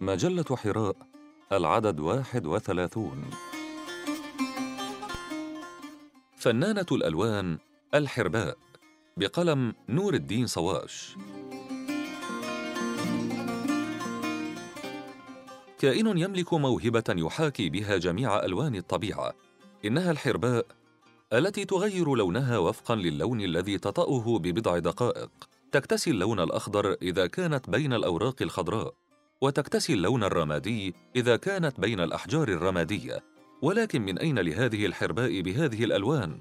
مجلة حراء العدد واحد وثلاثون. فنانة الألوان الحرباء بقلم نور الدين صواش. كائن يملك موهبة يحاكي بها جميع ألوان الطبيعة. إنها الحرباء التي تغير لونها وفقا للون الذي تطأه ببضع دقائق. تكتسي اللون الأخضر إذا كانت بين الأوراق الخضراء. وتكتسي اللون الرمادي إذا كانت بين الأحجار الرمادية ولكن من أين لهذه الحرباء بهذه الألوان؟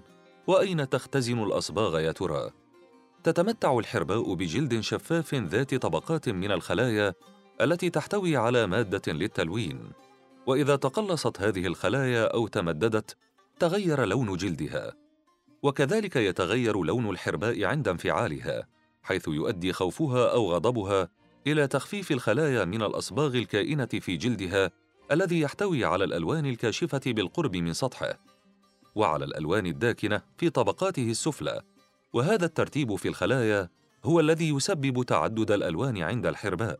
وأين تختزن الأصباغ يا ترى؟ تتمتع الحرباء بجلد شفاف ذات طبقات من الخلايا التي تحتوي على مادة للتلوين وإذا تقلصت هذه الخلايا أو تمددت تغير لون جلدها وكذلك يتغير لون الحرباء عند انفعالها حيث يؤدي خوفها أو غضبها إلى تخفيف الخلايا من الأصباغ الكائنة في جلدها الذي يحتوي على الألوان الكاشفة بالقرب من سطحه وعلى الألوان الداكنة في طبقاته السفلى. وهذا الترتيب في الخلايا هو الذي يسبب تعدد الألوان عند الحرباء.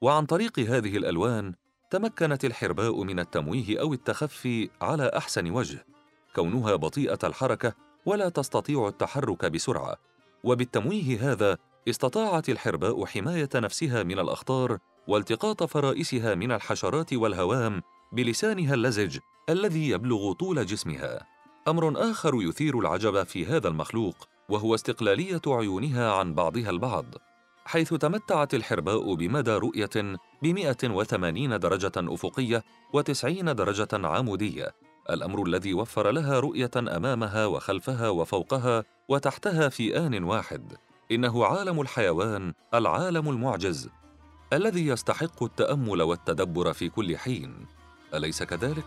وعن طريق هذه الألوان تمكنت الحرباء من التمويه أو التخفي على أحسن وجه كونها بطيئة الحركة ولا تستطيع التحرك بسرعة. وبالتمويه هذا استطاعت الحرباء حماية نفسها من الأخطار والتقاط فرائسها من الحشرات والهوام بلسانها اللزج الذي يبلغ طول جسمها. أمر آخر يثير العجب في هذا المخلوق وهو استقلالية عيونها عن بعضها البعض. حيث تمتعت الحرباء بمدى رؤية ب 180 درجة أفقية و90 درجة عمودية. الأمر الذي وفر لها رؤية أمامها وخلفها وفوقها وتحتها في آن واحد. إنه عالم الحيوان العالم المعجز الذي يستحق التأمل والتدبر في كل حين. أليس كذلك؟